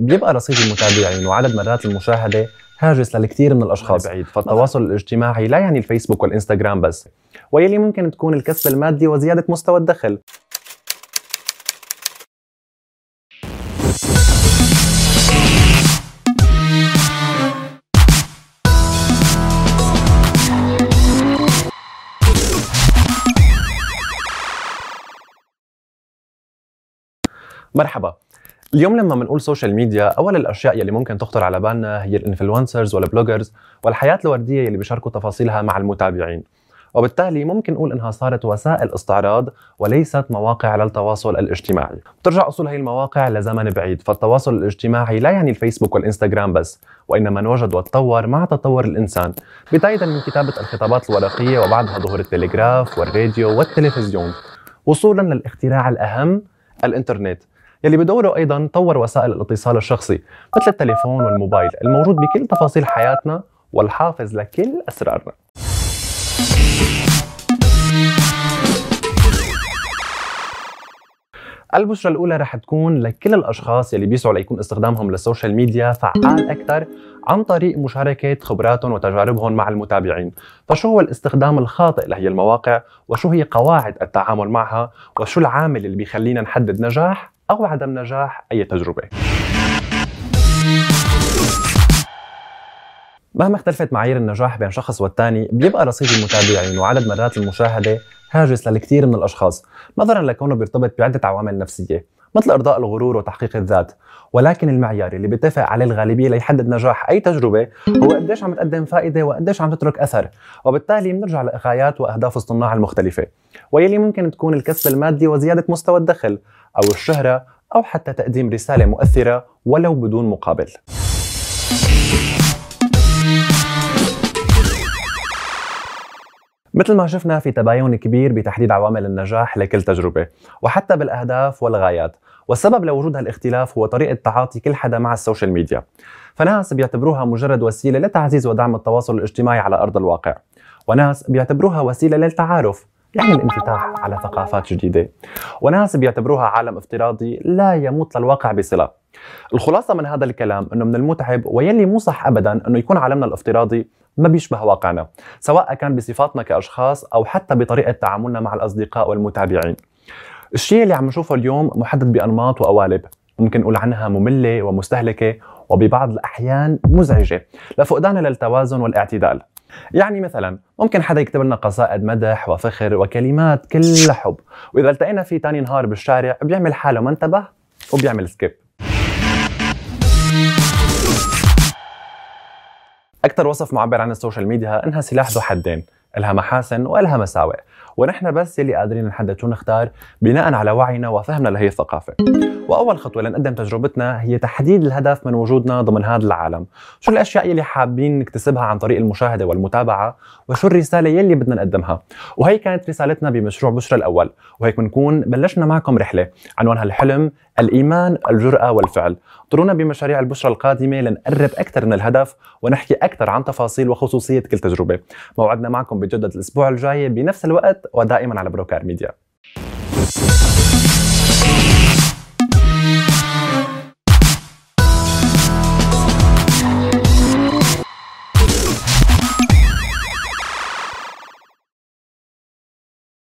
بيبقى رصيد المتابعين وعدد مرات المشاهدة هاجس للكثير من الأشخاص. بعيد فالتواصل الاجتماعي لا يعني الفيسبوك والإنستغرام بس. ويلي ممكن تكون الكسب المادي وزيادة مستوى الدخل. مرحبا. اليوم لما بنقول social media أول الأشياء يلي ممكن تخطر على بالنا هي ال influencers وال bloggers والحياة الوردية يلي بيشاركوا تفاصيلها مع المتابعين. وبالتالي ممكن نقول إنها صارت وسائل استعراض وليست مواقع للتواصل الاجتماعي. بترجع أصول هي المواقع لزمن بعيد فالتواصل الاجتماعي لا يعني الفيسبوك والإنستغرام بس وإنما انوجد وتطور مع تطور الإنسان بداية من كتابة الخطابات الورقية وبعدها ظهور التلغراف والراديو والتلفزيون. وصولا للاختراع الأهم الإنترنت. يلي بدوره أيضا طور وسائل الاتصال الشخصي مثل التليفون والموبايل الموجود بكل تفاصيل حياتنا والحافظ لكل أسرارنا. البشرة الأولى رح تكون لكل الأشخاص يلي بيسعوا ليكون استخدامهم للسوشيال ميديا فعال أكثر عن طريق مشاركة خبراتهم وتجاربهم مع المتابعين. فشو هو الاستخدام الخاطئ لهي المواقع؟ وشو هي قواعد التعامل معها؟ وشو العامل اللي بيخلينا نحدد نجاح؟ أو عدم نجاح أي تجربة. مهما اختلفت معايير النجاح بين شخص والتاني بيبقى رصيد المتابعين وعدد مرات المشاهدة هاجس للكثير من الأشخاص نظرا لكونه بيرتبط بعدة عوامل نفسية. مثل إرضاء الغرور وتحقيق الذات. ولكن المعيار اللي بيتفق عليه الغالبية ليحدد نجاح أي تجربة هو قديش عم تقدم فائدة وقديش عم تترك أثر. وبالتالي بنرجع لغايات وأهداف الصناع المختلفة. ويلي ممكن تكون الكسب المادي وزيادة مستوى الدخل أو الشهرة أو حتى تقديم رسالة مؤثرة ولو بدون مقابل. مثل ما شفنا في تباين كبير بتحديد عوامل النجاح لكل تجربة وحتى بالأهداف والغايات. والسبب لوجود هالاختلاف هو طريقة تعاطي كل حدا مع السوشيال ميديا. فناس بيعتبروها مجرد وسيلة لتعزيز ودعم التواصل الاجتماعي على أرض الواقع. وناس بيعتبروها وسيلة للتعارف. يعني الانفتاح على ثقافات جديدة. وناس بيعتبروها عالم افتراضي لا يموت للواقع بصلة. الخلاصة من هذا الكلام إنه من المتعب ويلي مو صح ابدا إنه يكون عالمنا الافتراضي ما بيشبه واقعنا سواء كان بصفاتنا كأشخاص أو حتى بطريقة تعاملنا مع الأصدقاء والمتابعين. الشيء اللي عم نشوفه اليوم محدد بأنماط وقوالب ممكن نقول عنها مملة ومستهلكة وببعض الأحيان مزعجة. لفقدانها للتوازن والاعتدال. يعني مثلا ممكن حدا يكتب لنا قصائد مدح وفخر وكلمات كلها حب وإذا التقينا فيه تاني نهار بالشارع بيعمل حاله ما انتبه وبيعمل skip أكثر وصف معبر عن السوشيال ميديا إنها سلاح ذو حدين، إلها محاسن وإلها مساوئ، ونحن بس يلي قادرين نحدد شو نختار بناء على وعينا وفهمنا لهي الثقافة. وأول خطوة لنقدم تجربتنا هي تحديد الهدف من وجودنا ضمن هذا العالم، شو الأشياء يلي حابين نكتسبها عن طريق المشاهدة والمتابعة، وشو الرسالة يلي بدنا نقدمها، وهي كانت رسالتنا بمشروع بشرى الأول، وهيك بنكون بلشنا معكم رحلة عنوانها الحلم، الإيمان، الجرأة والفعل. طرونا بمشاريع البشرى القادمة لنقرب أكثر من الهدف ونحكي أكثر عن تفاصيل وخصوصية كل تجربة. موعدنا معكم بجدد الأسبوع الجاي بنفس الوقت ودائما على بروكار ميديا.